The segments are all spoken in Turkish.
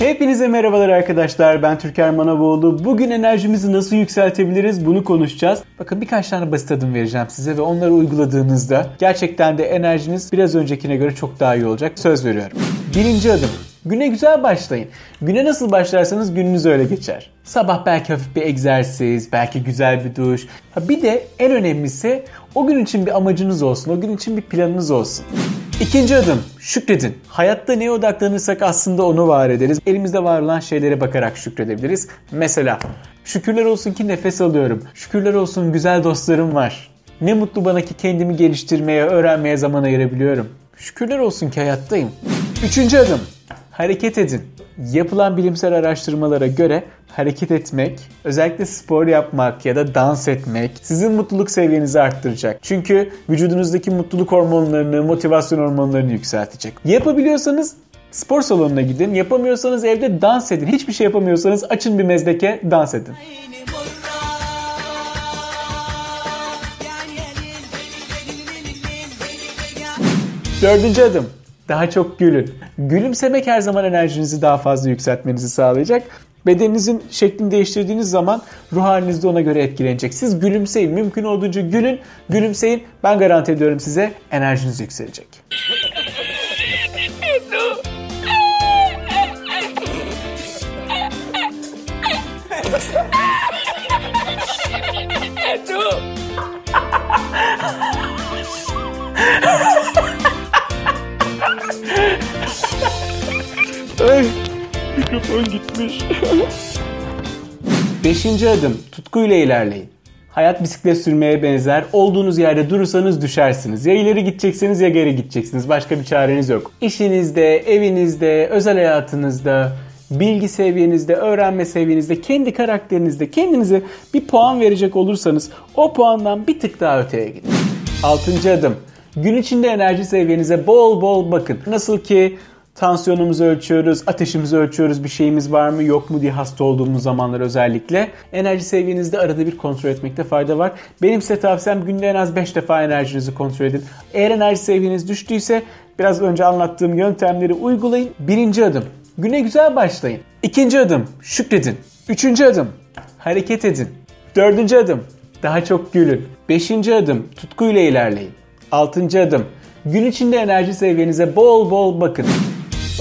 Hepinize merhabalar arkadaşlar. Ben Türker Manavoğlu. Bugün enerjimizi nasıl yükseltebiliriz bunu konuşacağız. Bakın birkaç tane basit adım vereceğim size ve onları uyguladığınızda gerçekten de enerjiniz biraz öncekine göre çok daha iyi olacak. Söz veriyorum. Birinci adım. Güne güzel başlayın. Güne nasıl başlarsanız gününüz öyle geçer. Sabah belki hafif bir egzersiz, belki güzel bir duş. Ha bir de en önemlisi o gün için bir amacınız olsun, o gün için bir planınız olsun. İkinci adım şükredin. Hayatta neye odaklanırsak aslında onu var ederiz. Elimizde var olan şeylere bakarak şükredebiliriz. Mesela şükürler olsun ki nefes alıyorum. Şükürler olsun güzel dostlarım var. Ne mutlu bana ki kendimi geliştirmeye, öğrenmeye zaman ayırabiliyorum. Şükürler olsun ki hayattayım. Üçüncü adım hareket edin. Yapılan bilimsel araştırmalara göre hareket etmek, özellikle spor yapmak ya da dans etmek sizin mutluluk seviyenizi arttıracak. Çünkü vücudunuzdaki mutluluk hormonlarını, motivasyon hormonlarını yükseltecek. Yapabiliyorsanız spor salonuna gidin. Yapamıyorsanız evde dans edin. Hiçbir şey yapamıyorsanız açın bir mezdeke dans edin. Dördüncü adım. Daha çok gülün. Gülümsemek her zaman enerjinizi daha fazla yükseltmenizi sağlayacak. Bedeninizin şeklini değiştirdiğiniz zaman ruh haliniz de ona göre etkilenecek. Siz gülümseyin. Mümkün olduğunca gülün. Gülümseyin. Ben garanti ediyorum size enerjiniz yükselecek. Ay, mikrofon gitmiş. Beşinci adım, tutkuyla ilerleyin. Hayat bisiklet sürmeye benzer. Olduğunuz yerde durursanız düşersiniz. Ya ileri gideceksiniz ya geri gideceksiniz. Başka bir çareniz yok. İşinizde, evinizde, özel hayatınızda, bilgi seviyenizde, öğrenme seviyenizde, kendi karakterinizde kendinize bir puan verecek olursanız o puandan bir tık daha öteye gidin. Altıncı adım. Gün içinde enerji seviyenize bol bol bakın. Nasıl ki Tansiyonumuzu ölçüyoruz, ateşimizi ölçüyoruz, bir şeyimiz var mı yok mu diye hasta olduğumuz zamanlar özellikle. Enerji seviyenizde arada bir kontrol etmekte fayda var. Benim size tavsiyem günde en az 5 defa enerjinizi kontrol edin. Eğer enerji seviyeniz düştüyse biraz önce anlattığım yöntemleri uygulayın. Birinci adım, güne güzel başlayın. İkinci adım, şükredin. Üçüncü adım, hareket edin. Dördüncü adım, daha çok gülün. Beşinci adım, tutkuyla ilerleyin. Altıncı adım, gün içinde enerji seviyenize bol bol bakın.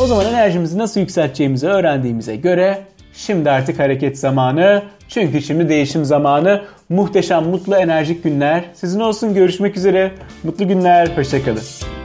O zaman enerjimizi nasıl yükselteceğimizi öğrendiğimize göre şimdi artık hareket zamanı. Çünkü şimdi değişim zamanı. Muhteşem, mutlu, enerjik günler. Sizin olsun. Görüşmek üzere. Mutlu günler. Hoşçakalın.